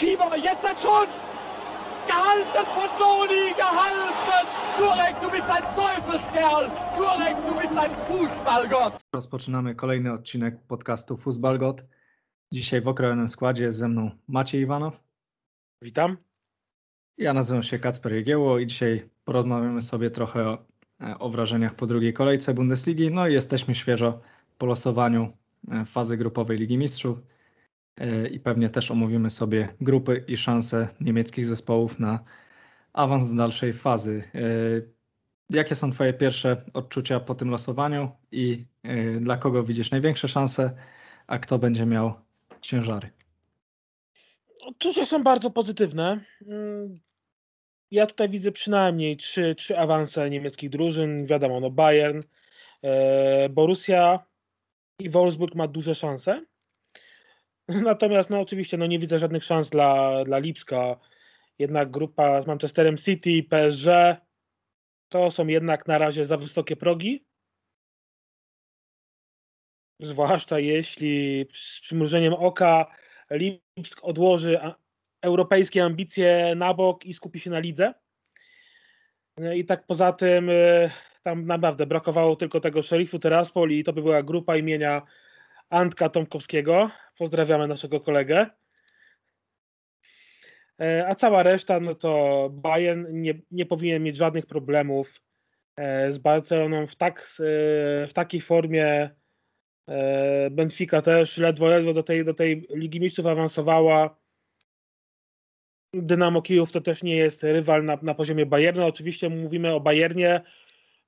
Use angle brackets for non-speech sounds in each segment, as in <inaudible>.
Schieber, jetzt ein Schuss! Gehalten von Doni, gehalten! Turek, du bist ein Teufelskerl! Turek, du bist ein Fußballgott! Rozpoczynamy kolejny odcinek podcastu Fußballgott. Dzisiaj w okrojonym składzie jest ze mną Maciej Iwanow. Witam. Ja nazywam się Kacper Jegieło i dzisiaj porozmawiamy sobie trochę o, o wrażeniach po drugiej kolejce Bundesligi. No i jesteśmy świeżo po losowaniu e, fazy grupowej Ligi Mistrzów e, i pewnie też omówimy sobie grupy i szanse niemieckich zespołów na awans do dalszej fazy. E, jakie są Twoje pierwsze odczucia po tym losowaniu i dla kogo widzisz największe szanse, a kto będzie miał ciężary? Odczucia są bardzo pozytywne. Mm, ja tutaj widzę przynajmniej trzy, trzy awanse niemieckich drużyn. Wiadomo, no Bayern, Borussia i Wolfsburg ma duże szanse. <laughs> Natomiast no oczywiście no nie widzę żadnych szans dla, dla Lipska. Jednak grupa z Manchesterem City, PSG to są jednak na razie za wysokie progi. Zwłaszcza jeśli z przymrużeniem oka Lipsk odłoży europejskie ambicje na bok i skupi się na lidze. I tak poza tym y, tam naprawdę brakowało tylko tego szerifu Teraspol i to by była grupa imienia Antka Tomkowskiego. Pozdrawiamy naszego kolegę. E, a cała reszta, no to Bayern nie, nie powinien mieć żadnych problemów e, z Barceloną w, tak, e, w takiej formie. Benfica też ledwo, ledwo do tej, do tej Ligi Mistrzów awansowała. Dynamo Kijów to też nie jest rywal na, na poziomie Bayernu. Oczywiście mówimy o Bayernie,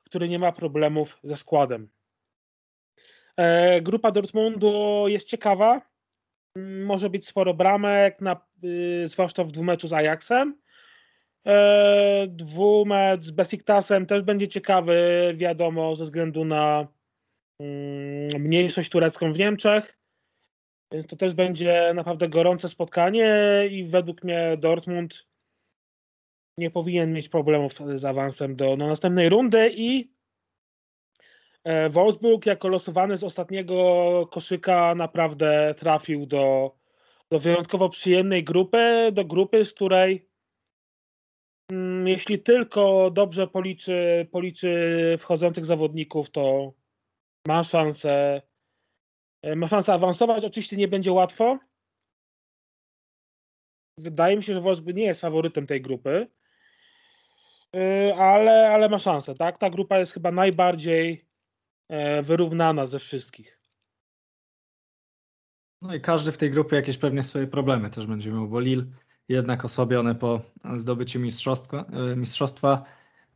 który nie ma problemów ze składem. E, grupa Dortmundu jest ciekawa. Może być sporo bramek, na, y, zwłaszcza w dwumeczu z Ajaxem. E, dwumecz z Besiktasem też będzie ciekawy, wiadomo, ze względu na mm, mniejszość turecką w Niemczech. Więc to też będzie naprawdę gorące spotkanie i według mnie Dortmund nie powinien mieć problemów z awansem do no, następnej rundy i Wolfsburg jako losowany z ostatniego koszyka naprawdę trafił do, do wyjątkowo przyjemnej grupy, do grupy, z której mm, jeśli tylko dobrze policzy, policzy wchodzących zawodników, to ma szansę e, ma szansę awansować. Oczywiście nie będzie łatwo. Wydaje mi się, że Wolfsburg nie jest faworytem tej grupy. Y, ale, ale ma szansę, tak? Ta grupa jest chyba najbardziej e, wyrównana ze wszystkich. No i każdy w tej grupie jakieś pewnie swoje problemy też będzie miał, bo Lille jednak osłabiony po zdobyciu mistrzostwa, e, mistrzostwa.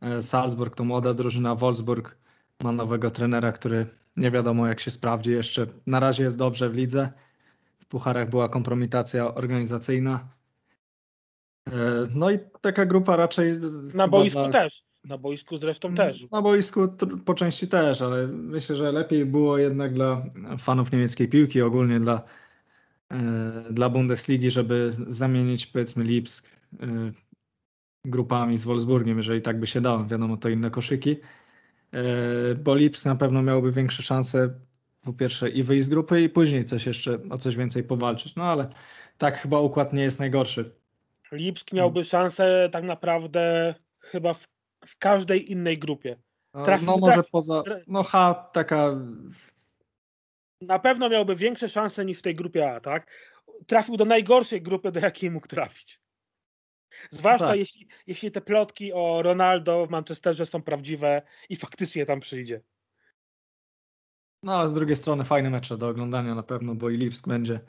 E, Salzburg to młoda drużyna, Wolfsburg ma nowego trenera, który nie wiadomo jak się sprawdzi jeszcze. Na razie jest dobrze w lidze. W pucharach była kompromitacja organizacyjna. E, no i taka grupa raczej. Na boisku dla... też. Na boisku zresztą też. Na boisku po części też, ale myślę, że lepiej było jednak dla fanów niemieckiej piłki, ogólnie dla, e, dla Bundesligi, żeby zamienić powiedzmy Lipsk e, grupami z Wolfsburgiem, jeżeli tak by się dało. Wiadomo, to inne koszyki. Bo Lipsk na pewno miałby większe szanse po pierwsze i wyjść z grupy i później coś jeszcze o coś więcej powalczyć. No ale tak chyba układ nie jest najgorszy. Lipsk miałby szansę tak naprawdę chyba w, w każdej innej grupie. No, trafił, no może trafił, poza, no H taka... Na pewno miałby większe szanse niż w tej grupie A, tak? Trafił do najgorszej grupy, do jakiej mógł trafić. Zwłaszcza tak. jeśli, jeśli te plotki o Ronaldo w Manchesterze są prawdziwe i faktycznie tam przyjdzie. No ale z drugiej strony fajne mecze do oglądania na pewno, bo i Lipsk będzie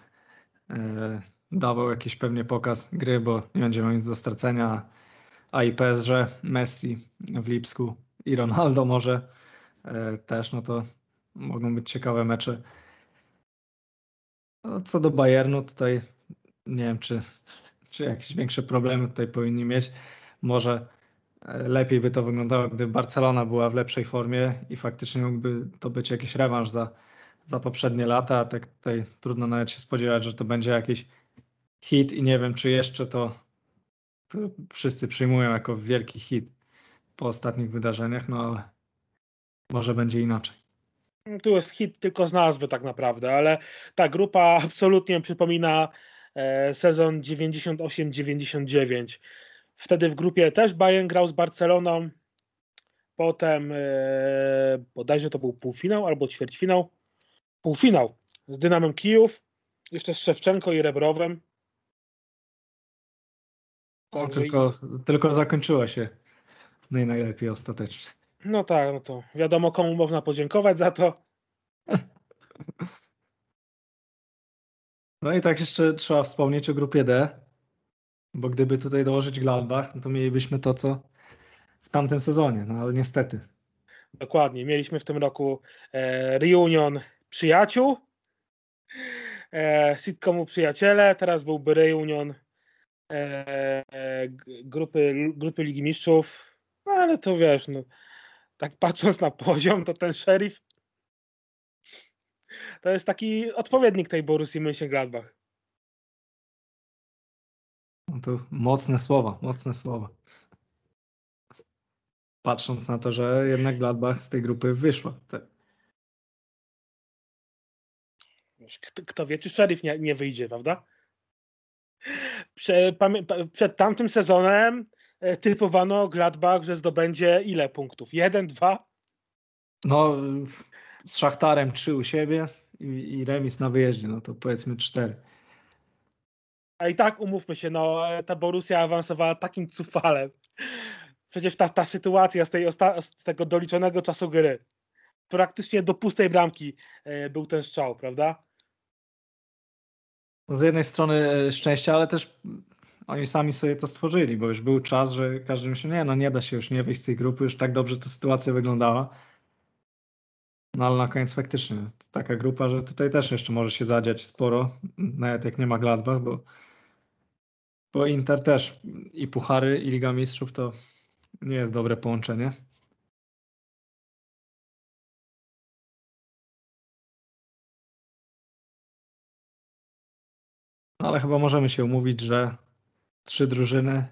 e, dawał jakiś pewnie pokaz gry, bo nie będzie miał nic do stracenia. A i PSG, Messi w Lipsku i Ronaldo może e, też, no to mogą być ciekawe mecze. No, co do Bayernu, tutaj nie wiem, czy, czy jakieś większe problemy tutaj powinni mieć. Może e, lepiej by to wyglądało, gdyby Barcelona była w lepszej formie i faktycznie mógłby to być jakiś rewanż za, za poprzednie lata. Tak tutaj trudno nawet się spodziewać, że to będzie jakiś hit i nie wiem, czy jeszcze to, to wszyscy przyjmują jako wielki hit po ostatnich wydarzeniach, no ale może będzie inaczej. Tu jest hit tylko z nazwy tak naprawdę, ale ta grupa absolutnie przypomina e, sezon 98-99. Wtedy w grupie też Bayern grał z Barceloną. Potem e, bodajże to był półfinał albo ćwierćfinał. Półfinał z Dynamem Kijów, jeszcze z Szewczenko i Rebrowem. Także tylko, tylko zakończyło się no i najlepiej ostatecznie. No tak, no to wiadomo komu można podziękować za to. No i tak jeszcze trzeba wspomnieć o grupie D, bo gdyby tutaj dołożyć Gladbach, no to mielibyśmy to, co w tamtym sezonie, no ale niestety. Dokładnie. Mieliśmy w tym roku e, reunion przyjaciół, e, sitcomu Przyjaciele, teraz byłby reunion grupy, grupy Ligi Mistrzów, no, ale to wiesz, no, tak patrząc na poziom, to ten szerif to jest taki odpowiednik tej Borussii Mönchengladbach. No to mocne słowa, mocne słowa. Patrząc na to, że jednak Gladbach z tej grupy wyszła. Tak. Kto, kto wie, czy szerif nie, nie wyjdzie, prawda? Prze, przed tamtym sezonem e, typowano Gladbach, że zdobędzie ile punktów? Jeden, dwa? No, z Szachtarem trzy u siebie i, i remis na wyjeździe, no to powiedzmy cztery. A i tak umówmy się, no e, ta Borussia awansowała takim cufalem. Przecież ta, ta sytuacja z, tej osta- z tego doliczonego czasu gry. Praktycznie do pustej bramki e, był ten strzał, prawda? No z jednej strony e, szczęście, ale też oni sami sobie to stworzyli, bo już był czas, że każdy myślał, nie no nie da się już nie wyjść z tej grupy, już tak dobrze ta sytuacja wyglądała. No ale na koniec faktycznie taka grupa, że tutaj też jeszcze może się zadziać sporo, nawet jak nie ma Gladbach, bo, bo Inter też i Puchary i Liga Mistrzów to nie jest dobre połączenie. No ale chyba możemy się umówić, że trzy drużyny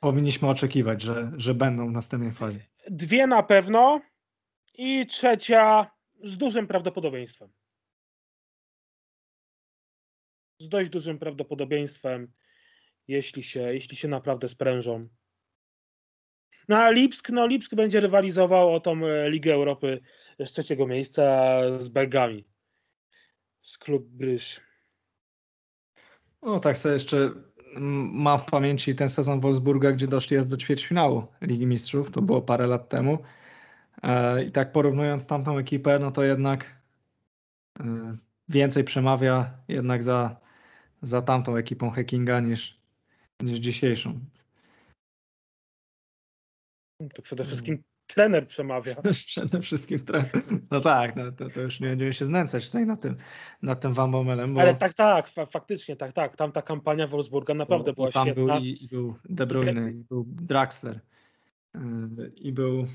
powinniśmy oczekiwać, że, że będą w następnej fazie. Dwie na pewno i trzecia z dużym prawdopodobieństwem. Z dość dużym prawdopodobieństwem, jeśli się, jeśli się naprawdę sprężą. No a Lipsk, no Lipsk będzie rywalizował o tą e, Ligę Europy z trzeciego miejsca z Belgami. Z klub Bryż. No tak sobie jeszcze mm, mam w pamięci ten sezon Wolfsburga, gdzie doszli aż do ćwierćfinału Ligi Mistrzów, to było parę lat temu. E, I tak porównując tamtą ekipę, no to jednak e, więcej przemawia jednak za, za tamtą ekipą Hackinga niż, niż dzisiejszą. To przede wszystkim trener przemawia. <laughs> Przede wszystkim tre- No tak, no to, to już nie będziemy się znęcać tutaj nad tym, nad tym Van Bommelem, bo, Ale tak, tak, fa- faktycznie, tak, tak. Tamta kampania Wolfsburga naprawdę bo, była bo tam świetna. był i, i był De Bruyne, i był Draxler yy, i był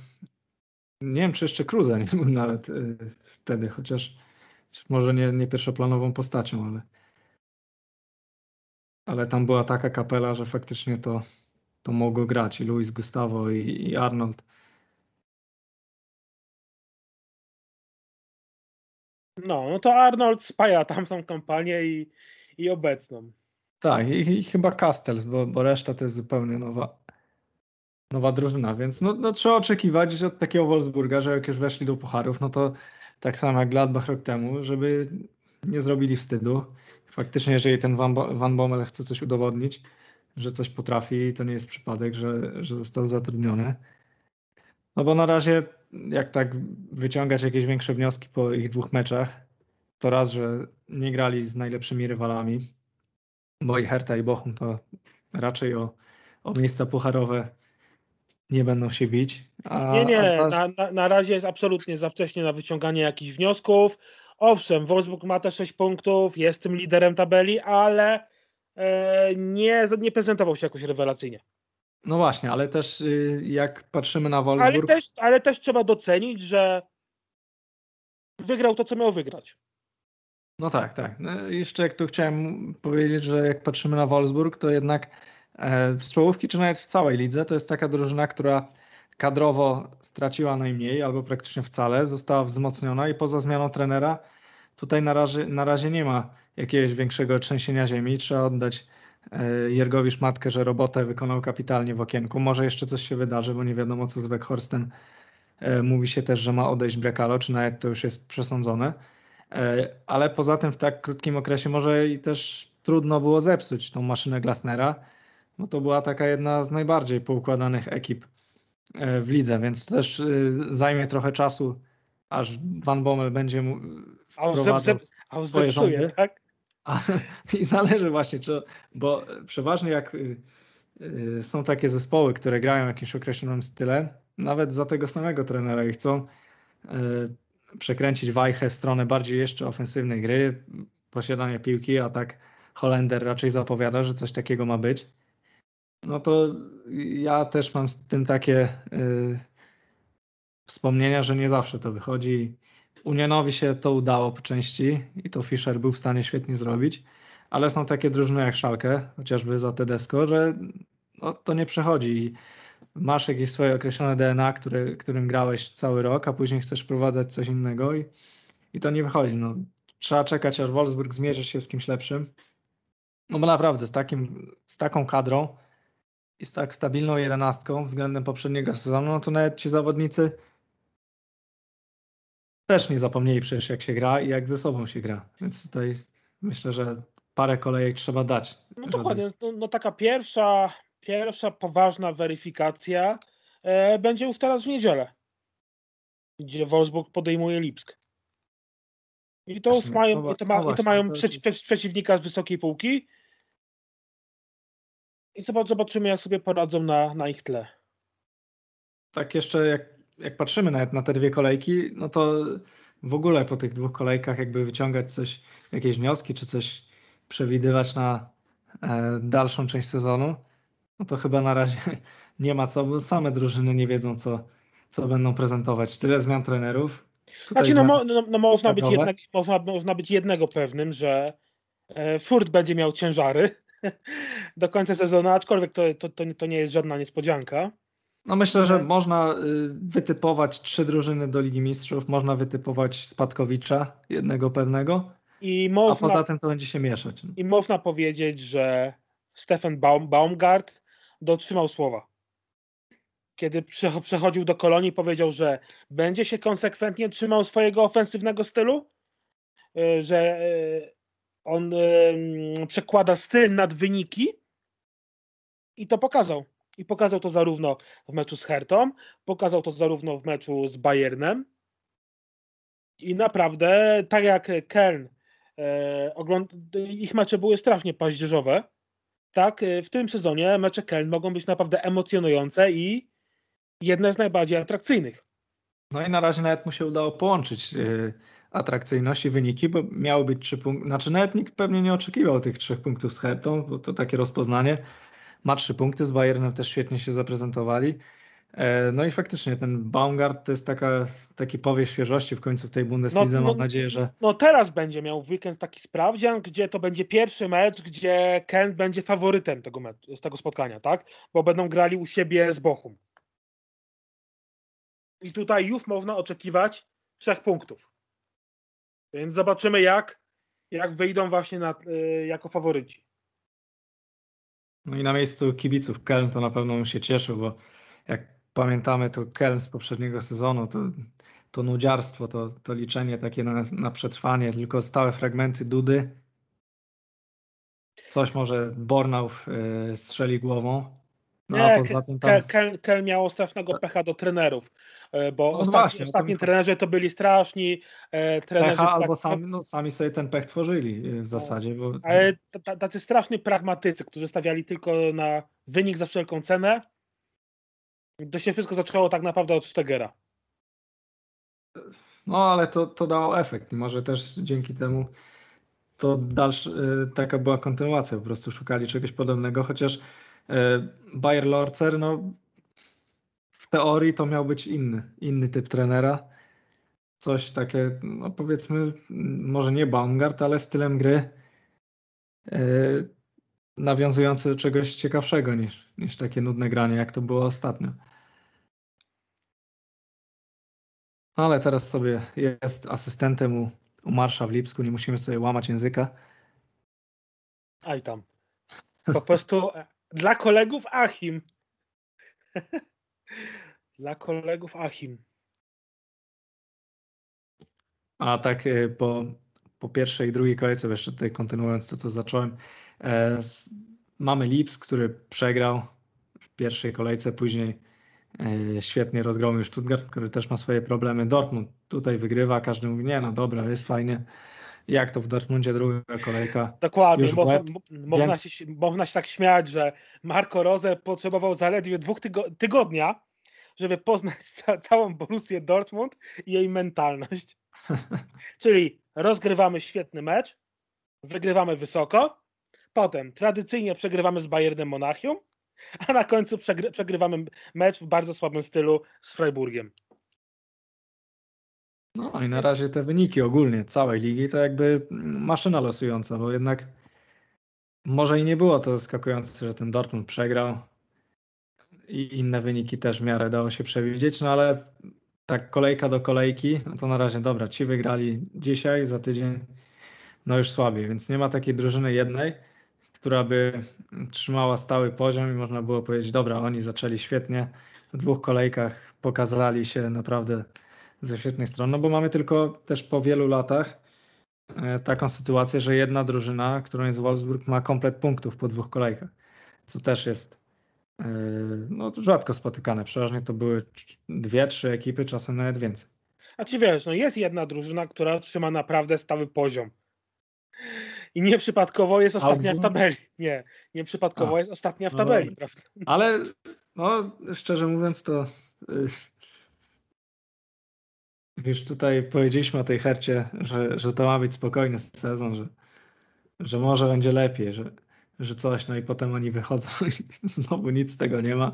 nie wiem, czy jeszcze Cruze nie był nawet yy, wtedy, chociaż może nie, nie pierwszoplanową postacią, ale ale tam była taka kapela, że faktycznie to, to mogło grać i Luis Gustavo i, i Arnold. No, no to Arnold spaja tamtą kampanię i, i obecną. Tak, i, i chyba Castells, bo, bo reszta to jest zupełnie nowa, nowa drużyna, więc no, no, trzeba oczekiwać że od takiego Wolfsburga, że jak już weszli do pucharów, no to tak samo jak Gladbach rok temu, żeby nie zrobili wstydu. Faktycznie, jeżeli ten Van, Van Bommel chce coś udowodnić, że coś potrafi, to nie jest przypadek, że, że został zatrudniony. No bo na razie, jak tak wyciągać jakieś większe wnioski po ich dwóch meczach, to raz, że nie grali z najlepszymi rywalami, bo i Hertha i Bochum to raczej o, o miejsca pucharowe nie będą się bić. A, Nie, nie, a na, na, na razie jest absolutnie za wcześnie na wyciąganie jakichś wniosków. Owszem, Wolfsburg ma te 6 punktów, jest tym liderem tabeli, ale e, nie, nie prezentował się jakoś rewelacyjnie. No właśnie, ale też y, jak patrzymy na Ale Wolfsburg, też, ale też trzeba docenić, że wygrał to, co miał wygrać. no tak, tak. No, jeszcze jak tu chciałem powiedzieć, że jak patrzymy na Wolfsburg, to jednak e, w czołówki, czy nawet w całej lidze, to jest taka drużyna, która kadrowo straciła najmniej albo praktycznie wcale, została wzmocniona i poza zmianą trenera tutaj na razie, na razie nie ma jakiegoś większego trzęsienia ziemi. Trzeba oddać e, Jergowi Szmatkę, że robotę wykonał kapitalnie w okienku. Może jeszcze coś się wydarzy, bo nie wiadomo co z Weghorsten. E, mówi się też, że ma odejść Brekalo, czy nawet to już jest przesądzone. E, ale poza tym w tak krótkim okresie może i też trudno było zepsuć tą maszynę Glasnera, bo to była taka jedna z najbardziej poukładanych ekip w lidze, więc to też zajmie trochę czasu, aż Van Bommel będzie mu wprowadzał a on rządy. tak? A, <laughs> I zależy właśnie, czy, bo przeważnie jak y, y, są takie zespoły, które grają jakimś określonym stylem, nawet za tego samego trenera i chcą y, przekręcić wajchę w stronę bardziej jeszcze ofensywnej gry, posiadania piłki, a tak Holender raczej zapowiada, że coś takiego ma być. No to ja też mam z tym takie y, wspomnienia, że nie zawsze to wychodzi. Unionowi się to udało po części i to Fischer był w stanie świetnie zrobić, ale są takie drużyny jak Szalkę, chociażby za Tedesco, że no, to nie przechodzi masz jakieś swoje określone DNA, który, którym grałeś cały rok, a później chcesz wprowadzać coś innego i, i to nie wychodzi. No, trzeba czekać, aż Wolfsburg zmierzy się z kimś lepszym. No bo naprawdę z, takim, z taką kadrą i z tak stabilną jedenastką względem poprzedniego sezonu, no to nawet ci zawodnicy też nie zapomnieli przecież jak się gra i jak ze sobą się gra. Więc tutaj myślę, że parę kolejek trzeba dać. No dokładnie, no, no, taka pierwsza, pierwsza poważna weryfikacja e, będzie już teraz w niedzielę, gdzie Wolfsburg podejmuje Lipsk. I to już mają, no, i to, ma, no i to mają to przeci, jest... przeciwnika z wysokiej półki. I zobaczymy, jak sobie poradzą na, na ich tle. Tak jeszcze jak jak patrzymy nawet na te dwie kolejki, no to w ogóle po tych dwóch kolejkach jakby wyciągać coś, jakieś wnioski, czy coś przewidywać na e, dalszą część sezonu, no to chyba na razie <laughs> nie ma co, bo same drużyny nie wiedzą, co, co będą prezentować. Tyle zmian trenerów. Znaczy, no, no, no, można, być jednak, można, można być jednego pewnym, że e, Furt będzie miał ciężary <laughs> do końca sezonu, aczkolwiek to, to, to, to nie jest żadna niespodzianka. No myślę, że można y, wytypować trzy drużyny do Ligi Mistrzów, można wytypować Spadkowicza, jednego pewnego, I można, a poza tym to będzie się mieszać. I można powiedzieć, że Stefan Baum, Baumgart dotrzymał słowa. Kiedy przechodził do Kolonii, powiedział, że będzie się konsekwentnie trzymał swojego ofensywnego stylu, y, że y, on przekłada styl nad wyniki i to pokazał. I pokazał to zarówno w meczu z Hertą, pokazał to zarówno w meczu z Bayernem. I naprawdę, tak jak Kern, e, ogląd- ich mecze były strasznie paździerzowe, tak e, w tym sezonie mecze Kern mogą być naprawdę emocjonujące i jedne z najbardziej atrakcyjnych. No i na razie nawet mu się udało połączyć e, atrakcyjność i wyniki, bo miały być trzy punkty. Znaczy nawet nikt pewnie nie oczekiwał tych trzech punktów z Hertą, bo to takie rozpoznanie ma trzy punkty, z Bayernem też świetnie się zaprezentowali. E, no i faktycznie ten Baumgart to jest taka, taki powiew świeżości w końcu w tej Bundeslidze. No, no, Mam nadzieję, że. No teraz będzie miał w weekend taki sprawdzian, gdzie to będzie pierwszy mecz, gdzie Kent będzie faworytem tego, meczu, z tego spotkania, tak? Bo będą grali u siebie z Bochum. I tutaj już można oczekiwać trzech punktów. Więc zobaczymy, jak, jak wyjdą właśnie na, y, jako faworyci. No i na miejscu kibiców Keln to na pewno się cieszył, bo jak pamiętamy to Keln z poprzedniego sezonu, to, to nudziarstwo, to, to liczenie takie na, na przetrwanie, tylko stałe fragmenty Dudy. Coś może Bornauf yy, strzeli głową. No, Nie, poza tym tam... Kel, Kel miał strasznego pecha do trenerów. E, bo no ostatni, właśnie, ostatni trenerzy to byli straszni e, trenerzy. Pecha, albo sami, no, sami sobie ten pech tworzyli e, w zasadzie. Bo... Ale tacy straszni pragmatycy, którzy stawiali tylko na wynik za wszelką cenę, to się wszystko zaczęło tak naprawdę od Stegera. No ale to, to dało efekt i może też dzięki temu to dalszy, taka była kontynuacja, po prostu szukali czegoś podobnego, chociaż Bayer Lorcer, no w teorii to miał być inny, inny typ trenera. Coś takie, no powiedzmy, może nie Baumgart, ale stylem gry yy, do czegoś ciekawszego niż, niż takie nudne granie, jak to było ostatnio. No ale teraz sobie jest asystentem u, u Marsza w Lipsku, nie musimy sobie łamać języka. Aj tam. Po prostu e, dla kolegów Achim. <laughs> dla kolegów Achim. A tak e, po, po pierwszej i drugiej kolejce, jeszcze tutaj kontynuując to, co zacząłem, e, s- mamy Lips, który przegrał w pierwszej kolejce, później e, świetnie rozgromił Stuttgart, który też ma swoje problemy. Dortmund tutaj wygrywa, każdy mówi, nie no dobra, jest fajnie. Jak to w Dortmundzie druga kolejka? Dokładnie. Można, można, więc- się, można się tak śmiać, że Marco Rose potrzebował zaledwie dwóch tygo- tygodnia, żeby poznać <laughs> ca- całą Borussię Dortmund i jej mentalność. <laughs> Czyli rozgrywamy świetny mecz, wygrywamy wysoko, potem tradycyjnie przegrywamy z Bayernem Monachium, a na końcu przegry- przegrywamy mecz w bardzo słabym stylu z Freiburgiem. No i na razie te wyniki ogólnie całej ligi to jakby maszyna losująca, bo jednak może i nie było to zaskakujące, że ten Dortmund przegrał i inne wyniki też w miarę dało się przewidzieć, no ale tak kolejka do kolejki, no to na razie dobra, ci wygrali dzisiaj, za tydzień no już słabiej, więc nie ma takiej drużyny jednej, która by trzymała stały poziom i można było powiedzieć, dobra, oni zaczęli świetnie, w dwóch kolejkach pokazali się naprawdę ze świetnej strony, no bo mamy tylko też po wielu latach e, taką sytuację, że jedna drużyna, którą jest Wolfsburg, ma komplet punktów po dwóch kolejkach, co też jest e, no, rzadko spotykane. Przeważnie to były dwie, trzy ekipy, czasem nawet więcej. A ci wiesz, no jest jedna drużyna, która trzyma naprawdę stały poziom. I nieprzypadkowo jest ostatnia w Augsburg? tabeli. Nie, nieprzypadkowo A. jest ostatnia w No tabeli, prawda? Ale no, szczerze mówiąc, to już tutaj powiedzieliśmy o tej hercie, że, że to ma być spokojny sezon, że, że może będzie lepiej, że, że coś, no i potem oni wychodzą <laughs> i znowu nic z tego nie ma.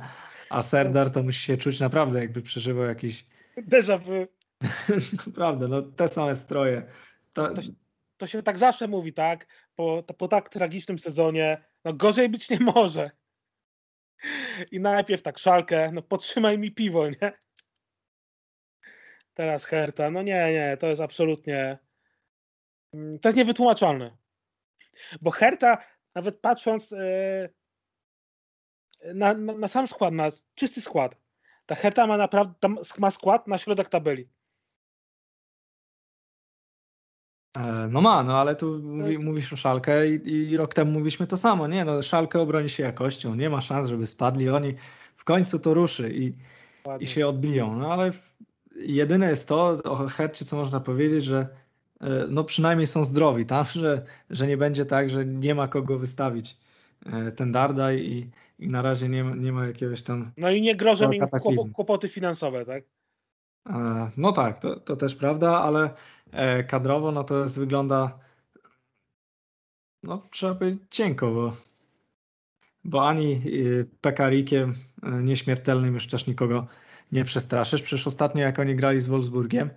A Serdar to musi się czuć naprawdę, jakby przeżywał jakiś, Déjà vu. <laughs> naprawdę, no te same stroje. To, To, to się tak zawsze mówi, tak? Po, po tak tragicznym sezonie, no gorzej być nie może. I najpierw tak szalkę, no potrzymaj mi piwo, nie? Teraz Herta, no nie, nie, to jest absolutnie, mm, to jest niewytłumaczalne. Bo Herta, nawet patrząc e, na, na, na sam skład, na czysty skład, ta Herta ma naprawdę ma skład na środek tabeli. E, No ma, no ale tu mówi, mówisz o Szalkę i, i rok temu mówiliśmy to samo, nie? No Szalkę obroni się jakością, nie ma szans, żeby spadli, oni w końcu to ruszy i, i się odbiją, no ale jedyne jest to o Hercie, co można powiedzieć, że e, no przynajmniej są zdrowi, tam, <laughs> że, że nie będzie tak, że nie ma kogo wystawić e, ten Dardaj i, i na razie nie ma, nie ma jakiegoś tam No i nie grożą im kłopoty finansowe, tak? E, No tak, to, to też prawda, ale kadrowo no to jest, wygląda no trzeba powiedzieć cienko, bo, bo ani Pekarikiem nieśmiertelnym już też nikogo nie przestraszysz. Przecież ostatnio jak oni grali z Wolfsburgiem,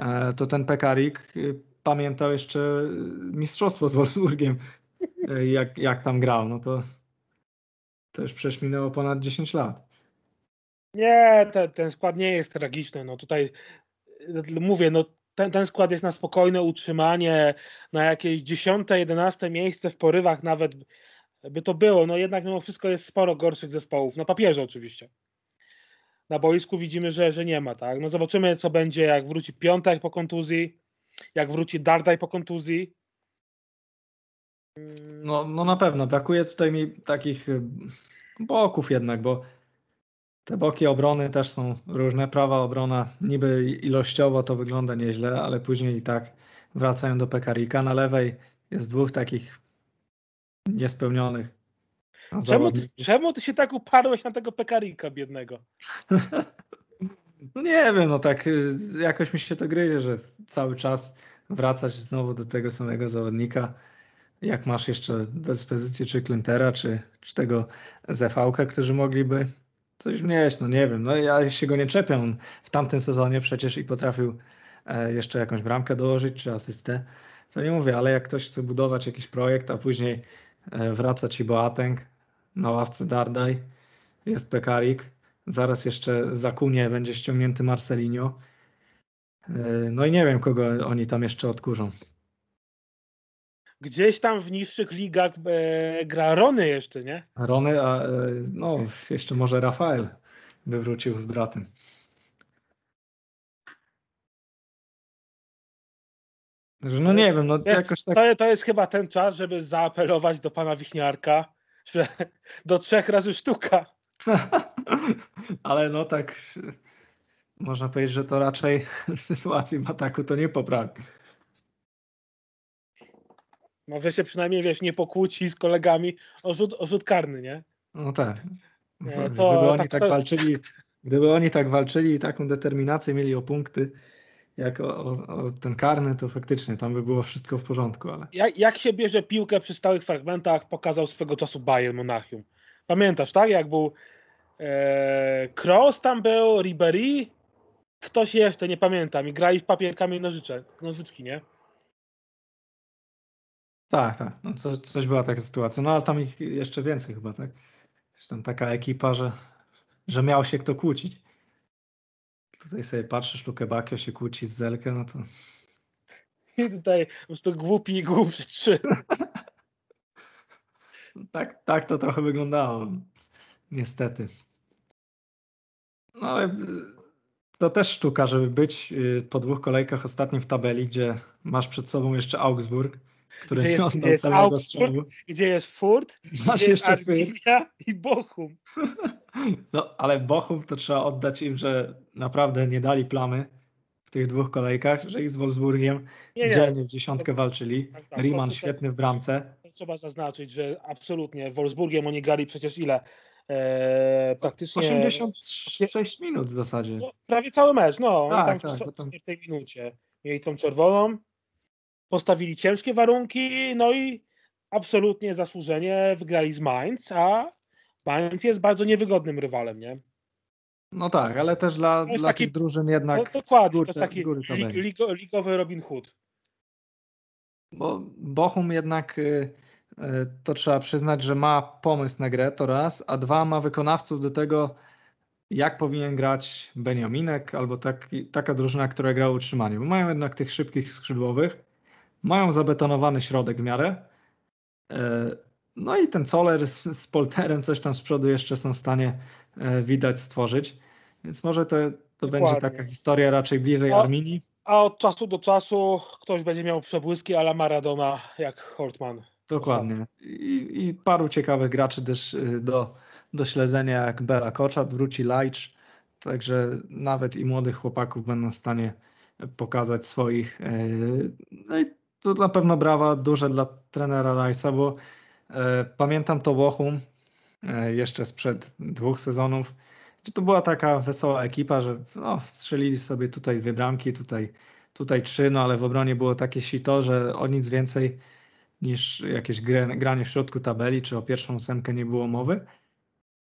e, to ten Pekarik y, pamiętał jeszcze y, mistrzostwo z Wolfsburgiem, jak, jak tam grał. No to, to już przecież minęło ponad 10 lat. Nie, te, ten skład nie jest tragiczny. No tutaj mówię, no ten, ten skład jest na spokojne utrzymanie, na jakieś 10, 11 miejsce w porywach nawet by to było. No jednak mimo wszystko jest sporo gorszych zespołów. Na papierze oczywiście. Na boisku widzimy, że, że nie ma, tak? No zobaczymy, co będzie, jak wróci Piątek po kontuzji, jak wróci Dardaj po kontuzji. No, no na pewno, brakuje tutaj mi takich y, boków jednak, bo te boki obrony też są różne. Prawa obrona niby ilościowo to wygląda nieźle, ale później i tak wracają do Pekarika. Na lewej jest dwóch takich niespełnionych Czemu czemu ty się tak uparłeś na tego pekarika biednego? <laughs> No nie wiem, no tak y, jakoś mi się to gryzie, że cały czas wracać znowu do tego samego zawodnika. Jak masz jeszcze dyspozycję czy Clintera, czy, czy tego ZV-ka, którzy mogliby coś wnieść, no nie wiem. No ja się go nie czepiam. On W tamtym sezonie przecież i potrafił e, jeszcze jakąś bramkę dołożyć, czy asystę. To nie mówię, ale jak ktoś chce budować jakiś projekt, a później e, wraca ci Boateng, na ławce Dardaj, jest Pekarik, zaraz jeszcze za Kunię będzie ściągnięty Marcelinho. E, No i nie wiem, kogo oni tam jeszcze odkurzą. gdzieś tam w niższych ligach e, gra Rony jeszcze, nie? Rony, a e, no jeszcze może Rafael by wrócił z bratem. No nie wiem, no Nie, jakoś tak. To, to jest chyba ten czas, żeby zaapelować do pana Wichniarka, że do trzech razy sztuka. <laughs> Ale no tak można powiedzieć, że to raczej <laughs> sytuacji w ataku to nie poprawi. No że się przynajmniej, wiesz, nie pokłóci z kolegami o rzut, o rzut karny, nie? No tak. Gdyby to- oni tak- tak, to- walczyli, gdyby oni tak walczyli i taką determinację mieli o punkty, jak o, o, o ten karny, to faktycznie tam by było wszystko w porządku, ale Jak, jak się bierze piłkę przy stałych fragmentach, pokazał swego czasu Bayern Monachium. Pamiętasz, tak? Jak był e, Kroos tam był, Ribery, ktoś jeszcze, nie pamiętam, i grali w papierkami nożycze, nożyczki, nie? tak, tak. No coś, coś była taka sytuacja. No ale tam ich jeszcze więcej chyba, tak? Zresztą taka ekipa, że, że miał się kto kłócić. Tutaj sobie patrzysz, Luke Bakio się kłóci z Zelkę, no to I <laughs> tutaj po prostu głupi i głupszy trzy. <laughs> Tak, tak to trochę wyglądało. Niestety. No ale to też sztuka, żeby być y, po dwóch kolejkach ostatnim w tabeli, gdzie masz przed sobą jeszcze Augsburg, który Gdzie jest- gdzie jest całego Augsburg? strzału. Gdzie jest Furt, Masz gdzie jeszcze. Arminia i Bochum. No, ale Bochum to trzeba oddać im, że naprawdę nie dali plamy w tych dwóch kolejkach, że ich z Wolfsburgiem Nie, nie, dzielnie w dziesiątkę walczyli. Tak, tak, Riemann to- to- świetny w bramce. trzeba zaznaczyć, że absolutnie Wolfsburgiem oni grali przecież ile? E, praktycznie 86 minut w zasadzie. no, prawie cały mecz, no. Tak, tam tak, w tam- czwartej minucie mieli tą czerwoną, postawili ciężkie warunki, no i absolutnie zasłużenie wygrali z Mainz, a Mainz jest bardzo niewygodnym rywalem, nie? No tak, ale też dla, To dla taki- tych drużyn No, jednak dokładnie, z góry, to jest taki góry lig, ligowy Robin Hood. Bo Bochum jednak y, to trzeba przyznać, że ma pomysł na grę, to raz, a dwa ma wykonawców do tego, jak powinien grać Beniaminek albo taki, taka drużyna, która gra utrzymanie. Bo mają jednak tych szybkich skrzydłowych, mają zabetonowany środek w miarę. y, No i ten Coler z, z Polterem coś tam z przodu jeszcze są w stanie y, widać stworzyć. Więc może to, to będzie taka historia raczej bliżej No. Arminii. A od czasu do czasu ktoś będzie miał przebłyski ala Maradona, jak Hortman. Dokładnie. I, I paru ciekawych graczy też y, do, do śledzenia, jak Bela Koczap, wróci Lajcz, także nawet i młodych chłopaków będą w stanie pokazać swoich. y, No i to na pewno brawa duże dla trenera Rajsa, bo e, pamiętam to Bochum jeszcze sprzed dwóch sezonów, gdzie to była taka wesoła ekipa, że no, strzelili sobie tutaj dwie bramki, tutaj, tutaj trzy, no ale w obronie było takie sito, że o nic więcej niż jakieś granie w środku tabeli, czy o pierwszą ósemkę nie było mowy.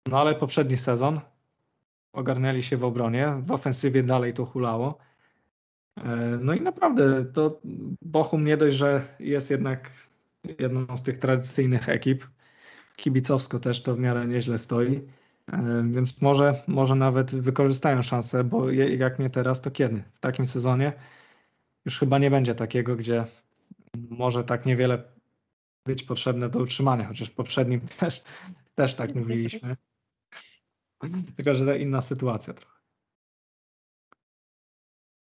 No ale poprzedni sezon ogarnęli się w obronie, w ofensywie dalej to hulało. E, No i naprawdę to Bochum nie dość, że jest jednak jedną z tych tradycyjnych ekip, kibicowsko też to w miarę nieźle stoi, E, więc może, może nawet wykorzystają szansę, bo jak nie teraz, to kiedy? W takim sezonie już chyba nie będzie takiego, gdzie może tak niewiele być potrzebne do utrzymania, chociaż w poprzednim <laughs> też, też tak mówiliśmy. Tylko, że to inna sytuacja trochę.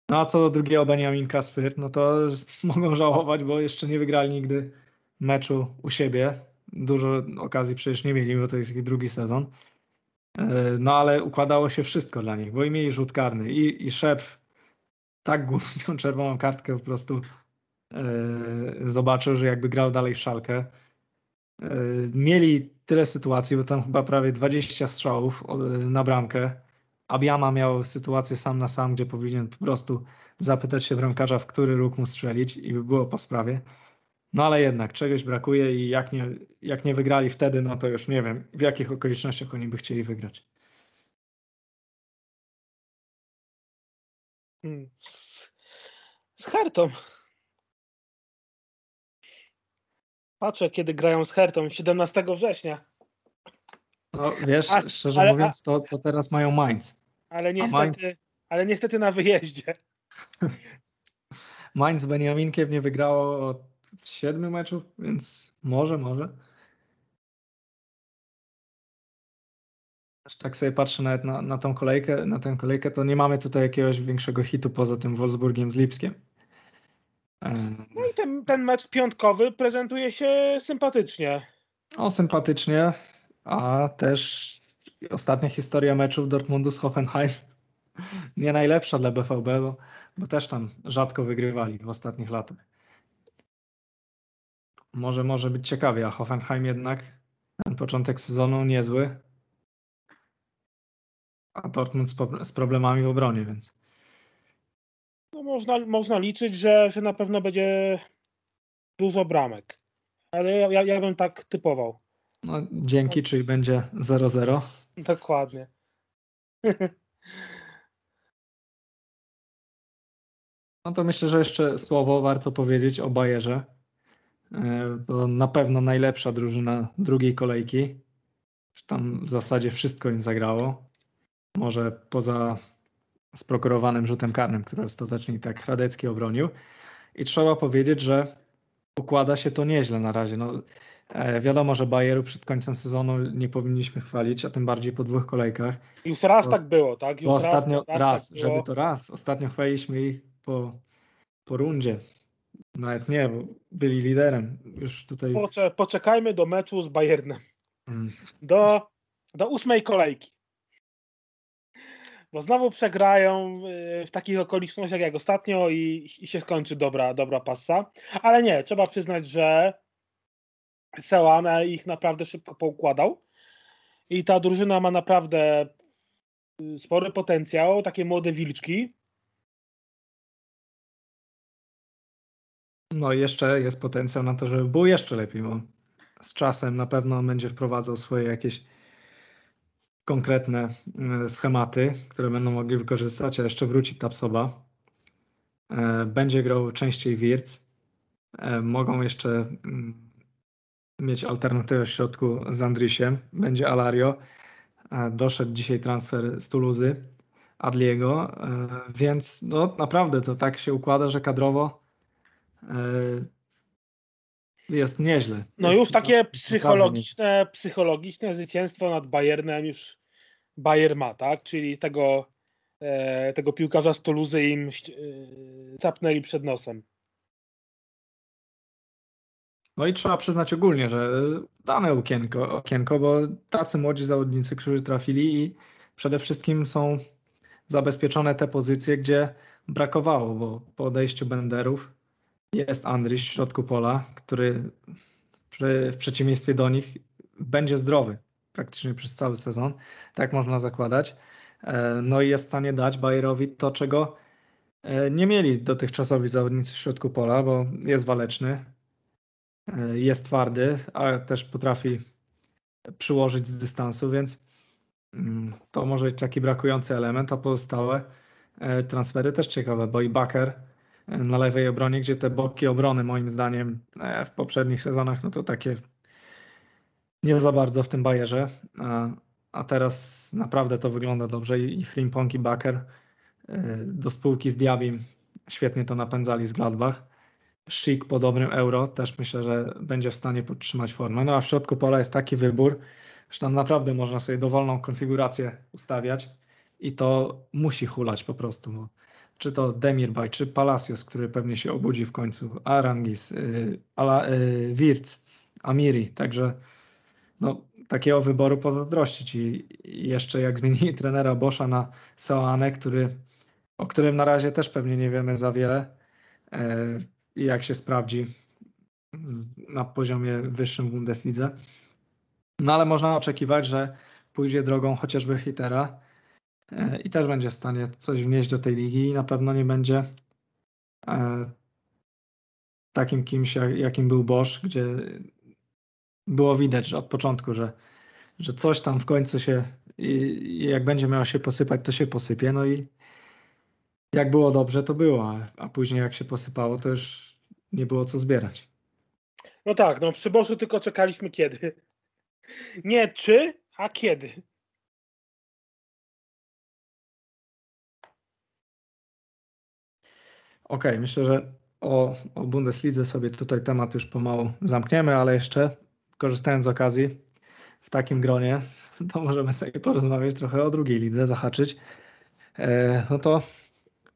No a co do drugiego Beniaminka z Fürth, no to <laughs> mogą żałować, bo jeszcze nie wygrali nigdy meczu u siebie. Dużo okazji przecież nie mieli, bo to jest ich drugi sezon. E, No ale układało się wszystko dla nich, bo i mieli rzut karny i, i szef tak głupią czerwoną kartkę po prostu zobaczył, że jakby grał dalej w szalkę. E, Mieli tyle sytuacji, bo tam chyba prawie 20 strzałów o- na bramkę. Abiama miał sytuację sam na sam, gdzie powinien po prostu zapytać się bramkarza, w który róg mu strzelić i by było po sprawie. No ale jednak czegoś brakuje i jak nie, jak nie wygrali wtedy, no to już nie wiem, w jakich okolicznościach oni by chcieli wygrać. Hmm. Z, z Hertą. Patrzę, kiedy grają z Hertą. 17 września. No wiesz, A, szczerze ale- mówiąc, to, to teraz mają Mainz. Ale Mainz? niestety, ale niestety na wyjeździe. <laughs> Mainz z Beniaminkiem nie wygrało od siedmiu meczów, więc może, może. Tak sobie patrzę nawet na, na tą kolejkę, na tę kolejkę, to nie mamy tutaj jakiegoś większego hitu poza tym Wolfsburgiem z Lipskiem. No i ten, ten mecz piątkowy prezentuje się sympatycznie. O, sympatycznie, a też ostatnia historia meczów Dortmundu z Hoffenheim <laughs> nie najlepsza dla BVB, bo, bo też tam rzadko wygrywali w ostatnich latach. Może może być ciekawie, a Hoffenheim jednak ten początek sezonu niezły, a Dortmund z, z problemami w obronie, więc No można, można liczyć, że, że na pewno będzie dużo bramek. Ale ja, ja, bym tak typował. no, dzięki, czyli będzie 0-0. Dokładnie. <laughs> No to myślę, że jeszcze słowo warto powiedzieć o Bayerze. E, To na pewno najlepsza drużyna drugiej kolejki. Tam w zasadzie wszystko im zagrało. Może poza sprokurowanym rzutem karnym, który ostatecznie i tak Radecki obronił. I trzeba powiedzieć, że układa się to nieźle na razie. No, e, wiadomo, że Bayeru przed końcem sezonu nie powinniśmy chwalić, a tym bardziej po dwóch kolejkach. Już raz Bo- tak było, tak? Już Bo ostatnio raz, raz, tak było. żeby to raz. Ostatnio chwaliliśmy ich po, po rundzie. Nawet nie, bo byli liderem. Już tutaj. Pocze, poczekajmy do meczu z Bayernem. Mm, Do, do ósmej kolejki. Bo znowu przegrają y, w takich okolicznościach jak ostatnio i, i się skończy dobra, dobra passa. Ale nie, trzeba przyznać, że Seoane ich naprawdę szybko poukładał. I ta drużyna ma naprawdę y, spory potencjał, takie młode wilczki. No jeszcze jest potencjał na to, żeby było jeszcze lepiej, bo z czasem na pewno będzie wprowadzał swoje jakieś konkretne e, schematy, które będą mogli wykorzystać, a jeszcze wróci Tapsoba. E, Będzie grał częściej Wirtz. E, Mogą jeszcze mm, mieć alternatywę w środku z Andrysiem. Będzie Alario. Doszedł dzisiaj transfer z Tuluzy, Adliego, więc no naprawdę to tak się układa, że kadrowo jest nieźle. No Jest już takie psychologiczne, psychologiczne zwycięstwo nad Bayernem już Bayer ma, tak? Czyli tego, e, tego piłkarza z Tuluzy im e, przed nosem. No i trzeba przyznać ogólnie, że dane okienko, okienko, bo tacy młodzi zawodnicy, którzy trafili i przede wszystkim są zabezpieczone te pozycje, gdzie brakowało, bo po odejściu Benderów jest Andryś w środku pola, który w przeciwieństwie do nich będzie zdrowy praktycznie przez cały sezon, tak można zakładać. E, No i jest w stanie dać Bayerowi to, czego e, nie mieli dotychczasowi zawodnicy w środku pola, bo jest waleczny, e, jest twardy, ale też potrafi przyłożyć z dystansu, więc mm, to może być taki brakujący element, a pozostałe transfery też ciekawe, bo i Baker na lewej obronie, gdzie te boki obrony moim zdaniem w poprzednich sezonach, no to takie nie za bardzo w tym Bayerze, a, a teraz naprawdę to wygląda dobrze i, Frimpong i Baker e, do spółki z Diabim świetnie to napędzali z Gladbach. Schick po dobrym euro też myślę, że będzie w stanie podtrzymać formę. No a w środku pola jest taki wybór, że tam naprawdę można sobie dowolną konfigurację ustawiać i to musi hulać po prostu. Bo czy to Demirbay, czy Palacios, który pewnie się obudzi w końcu, Arangis, yy, Ala, yy, Wirtz, Amiri, także no, takiego wyboru pozdrościć i jeszcze jak zmienili trenera Boscha na Soane, który, o którym na razie też pewnie nie wiemy za wiele e, i jak się sprawdzi na poziomie wyższym Bundeslidze. No ale można oczekiwać, że pójdzie drogą chociażby hitera e, i też będzie w stanie coś wnieść do tej ligi i na pewno nie będzie e, takim kimś, jak- jakim był Bosch, gdzie było widać że od początku, że, że coś tam w końcu się i, i jak będzie miało się posypać, to się posypie. No i jak było dobrze, to było, a, później jak się posypało, to już nie było co zbierać. No tak, no przy Boszu tylko czekaliśmy kiedy. Nie czy, a kiedy. Okej, myślę, że o, o Bundeslidze sobie tutaj temat już pomału zamkniemy, ale jeszcze korzystając z okazji w takim gronie, to możemy sobie porozmawiać trochę o drugiej lidze, zahaczyć. E, no to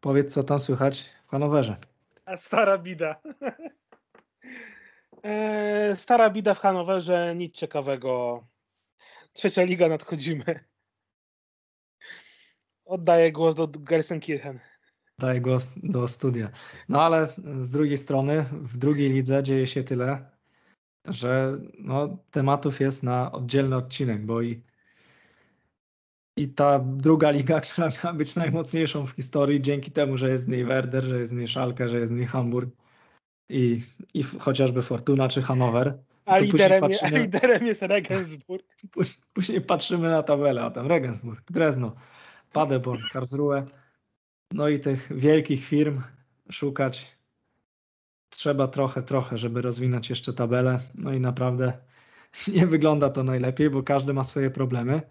powiedz, co tam słychać w Hanowerze. A stara bida. <laughs> E, stara bida w Hanowerze, nic ciekawego. Trzecia liga nadchodzimy. Oddaję głos do Gelsenkirchen. Daję głos do studia. No ale z drugiej strony, w drugiej lidze dzieje się tyle, że no, tematów jest na oddzielny odcinek, bo i, i ta druga liga, <laughs> która miała być najmocniejszą w historii, dzięki temu, że jest z niej Werder, że jest z niej Schalke, że jest z niej Hamburg i, i chociażby Fortuna czy Hannover. A liderem, patrzymy, a liderem jest Regensburg. <laughs> Później patrzymy na tabelę, a tam Regensburg, Drezno, Paderborn, Karlsruhe. No i tych wielkich firm szukać trzeba trochę, trochę, żeby rozwinąć jeszcze tabelę. No i naprawdę <laughs> nie wygląda to najlepiej, bo każdy ma swoje problemy.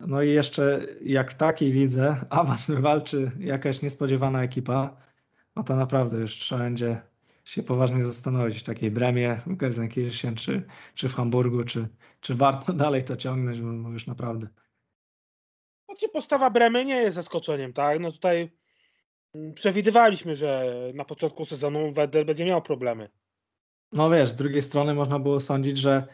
No i jeszcze jak w takiej lidze awans <laughs> wywalczy jakaś niespodziewana ekipa, no to naprawdę już trzeba będzie się poważnie zastanowić w takiej Bremie, w Gelsenkirchen, czy, czy w Hamburgu, czy, czy warto <laughs> dalej to ciągnąć, bo już naprawdę. Znaczy postawa Bremy nie jest zaskoczeniem, tak? No tutaj przewidywaliśmy, że na początku sezonu Wedel będzie miał problemy. No wiesz, z drugiej strony można było sądzić, że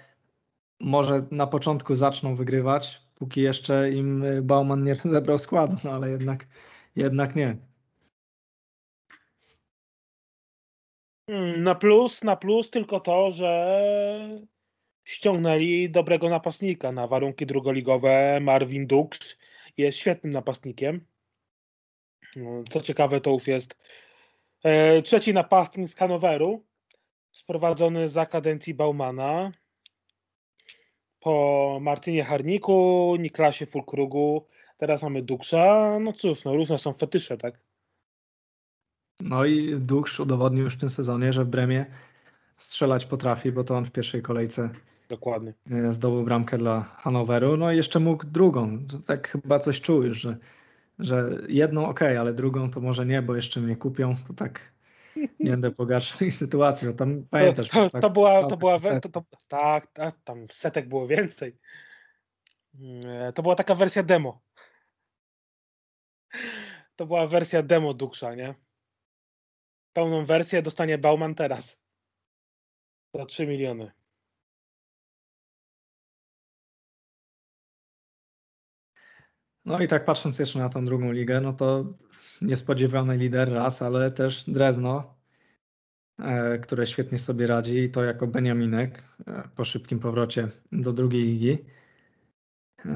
może na początku zaczną wygrywać, póki jeszcze im Bauman nie <laughs> zebrał składu, no ale jednak, jednak nie. Hmm, na plus, na plus tylko to, że ściągnęli dobrego napastnika na warunki drugoligowe. Marvin Dux jest świetnym napastnikiem. No, co ciekawe, to już jest e, trzeci napastnik z Hanoweru, sprowadzony za kadencji Baumana. Po Martynie Harniku, Niklasie Fulkrugu, teraz mamy Duksza. No cóż, no różne są fetysze, tak? No i Duksz udowodnił już w tym sezonie, że w Bremie strzelać potrafi, bo to on w pierwszej kolejce Dokładnie. E, zdobył bramkę dla Hanoweru. No i jeszcze mógł drugą. To tak chyba coś czuł już, że, że jedną ok, ale drugą to może nie, bo jeszcze mnie kupią. To tak nie będę pogarszał ich sytuacji. Tam pamiętasz. To, to, tak, to była, to była to, to, tak, tak, tam setek było więcej. Mm, to była taka wersja demo. To była wersja demo Duksza, nie? Pełną wersję dostanie Bauman teraz. Za 3 miliony. No i tak patrząc jeszcze na tą drugą ligę, no to niespodziewany lider raz, ale też Drezno, e, które świetnie sobie radzi i to jako Beniaminek e, po szybkim powrocie do drugiej ligi. E,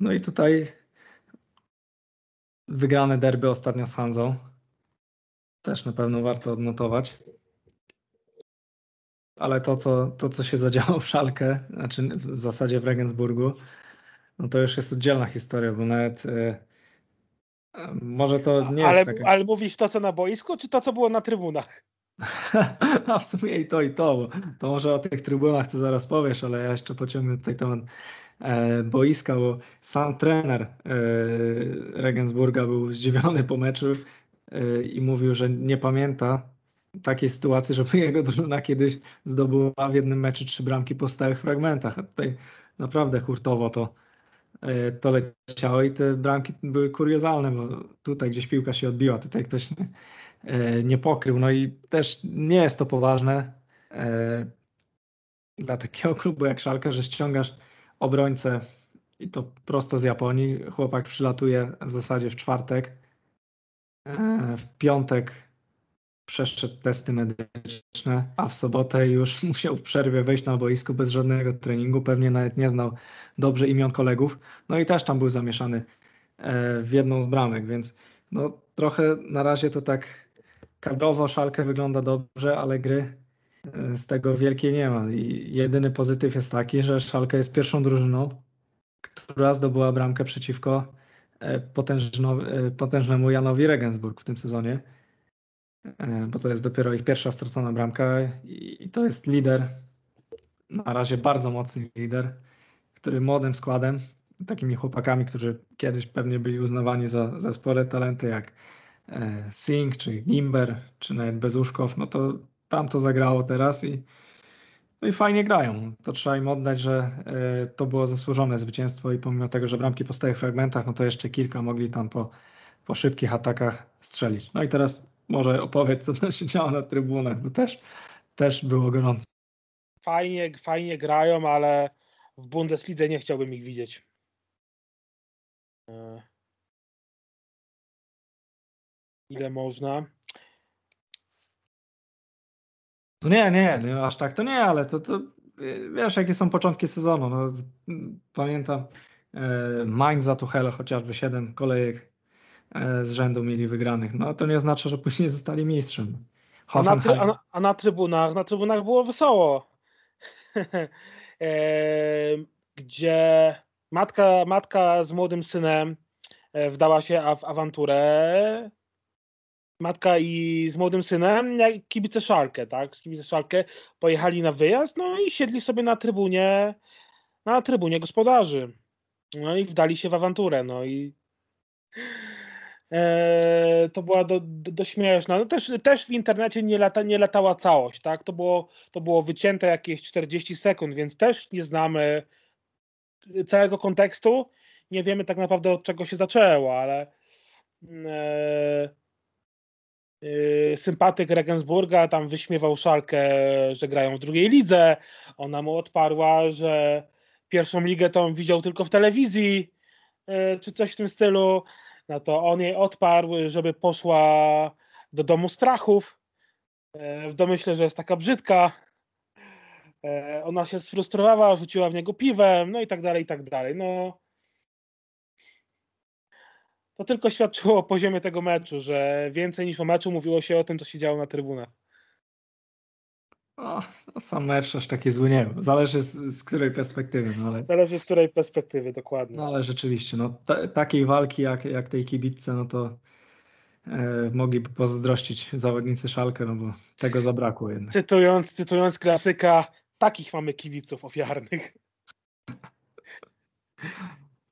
no i tutaj wygrane derby ostatnio z Hanzą. Też na pewno warto odnotować. Ale to, co, to, co się zadziało w Szalkę, znaczy w zasadzie w Regensburgu, no to już jest oddzielna historia, bo nawet e, może to nie ale, jest taka... Ale mówisz to, co na boisku, czy to, co było na trybunach? <laughs> A w sumie i to, i to, bo to może o tych trybunach to zaraz powiesz, ale ja jeszcze pociągnę tutaj temat e, boiska, bo sam trener e, Regensburga był zdziwiony po meczu e, i mówił, że nie pamięta takiej sytuacji, żeby <laughs> jego drużyna kiedyś zdobyła w jednym meczu trzy bramki po stałych fragmentach. A tutaj naprawdę hurtowo to to leciało i te bramki były kuriozalne, bo tutaj gdzieś piłka się odbiła, tutaj ktoś nie, e, nie pokrył. No i też nie jest to poważne e, dla takiego klubu jak Szalka, że ściągasz obrońcę i to prosto z Japonii. Chłopak przylatuje w zasadzie w czwartek. W piątek przeszedł testy medyczne, a w sobotę już <laughs> musiał w przerwie wejść na boisko bez żadnego treningu, pewnie nawet nie znał dobrze imion kolegów, no i też tam był zamieszany e, w jedną z bramek, więc no trochę na razie to tak kadrowo szalkę wygląda dobrze, ale gry e, z tego wielkiej nie ma. I jedyny pozytyw jest taki, że Szalka jest pierwszą drużyną, która zdobyła bramkę przeciwko e, potężnemu Janowi Regensburg w tym sezonie bo to jest dopiero ich pierwsza stracona bramka i to jest lider, na razie bardzo mocny lider, który młodym składem, takimi chłopakami, którzy kiedyś pewnie byli uznawani za, za spore talenty, jak e, Singh, czy Gimber, czy nawet Bezuszkow, no to tam to zagrało teraz i, no i fajnie grają. To trzeba im oddać, że e, to było zasłużone zwycięstwo i pomimo tego, że bramki po stałych fragmentach, no to jeszcze kilka mogli tam po, po szybkich atakach strzelić. No i teraz może opowiedz, co tam się działo na trybunach, bo też, też było gorąco. Fajnie, fajnie grają, ale w Bundeslidze nie chciałbym ich widzieć. E, Ile można? No nie, nie, nie, aż tak to nie, ale to, to wiesz, jakie są początki sezonu. No, pamiętam e, Mainz za Tuchel chociażby 7 kolejek z rzędu mieli wygranych. No to nie oznacza, że później zostali mistrzem. A na, try, a, na, a na trybunach, na trybunach było wesoło. <laughs> e, gdzie matka, matka z młodym synem e, wdała się w awanturę. Matka i z młodym synem, jak kibice Szalkę, tak? Kibice Szalkę pojechali na wyjazd, no i siedli sobie na trybunie, na trybunie gospodarzy. No i wdali się w awanturę, no i e, to była do, do. No też, też w internecie nie, lata, nie latała całość, tak? To było, to było wycięte jakieś 40 sekund, więc też nie znamy całego kontekstu. Nie wiemy tak naprawdę od czego się zaczęło, ale e, e, sympatyk Regensburga tam wyśmiewał Szalkę, że grają w drugiej lidze. Ona mu odparła, że pierwszą ligę on widział tylko w telewizji, e, czy coś w tym stylu. No to on jej odparł, żeby poszła do domu strachów. e, W domyśle, że jest taka brzydka. E, Ona się sfrustrowała, rzuciła w niego piwem, no i tak dalej, i tak dalej. No. To tylko świadczyło o poziomie tego meczu, że więcej niż o meczu mówiło się o tym, co się działo na trybunach. O, no, sam mecz aż taki zły nie był. Zależy z, z której perspektywy, no ale, Zależy z której perspektywy dokładnie. no ale rzeczywiście, no, ta, takiej walki jak, jak tej kibitce, no to e, mogliby pozazdrościć zawodnicy Szalkę, no bo tego zabrakło jednak. Cytując, cytując klasyka, takich mamy kibiców ofiarnych. <laughs>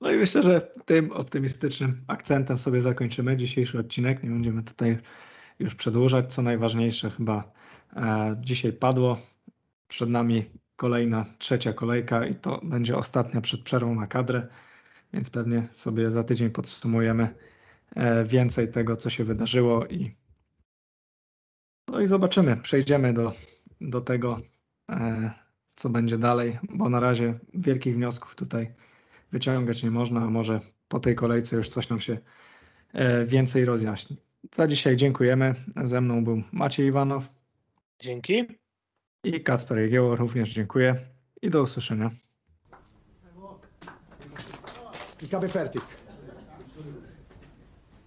No i myślę, że tym optymistycznym akcentem sobie zakończymy dzisiejszy odcinek. Nie będziemy tutaj już przedłużać. Co najważniejsze, chyba dzisiaj padło. Przed nami kolejna trzecia kolejka i to będzie ostatnia przed przerwą na kadrę, więc pewnie sobie za tydzień podsumujemy e, więcej tego, co się wydarzyło i no i zobaczymy. Przejdziemy do, do tego, e, co będzie dalej, bo na razie wielkich wniosków tutaj wyciągać nie można, a może po tej kolejce już coś nam się e, więcej rozjaśni. Za dzisiaj dziękujemy. Ze mną był Maciej Iwanow Dzięki. i Kacper Jegieło. Również dziękuję i do usłyszenia. Ich habe fertig.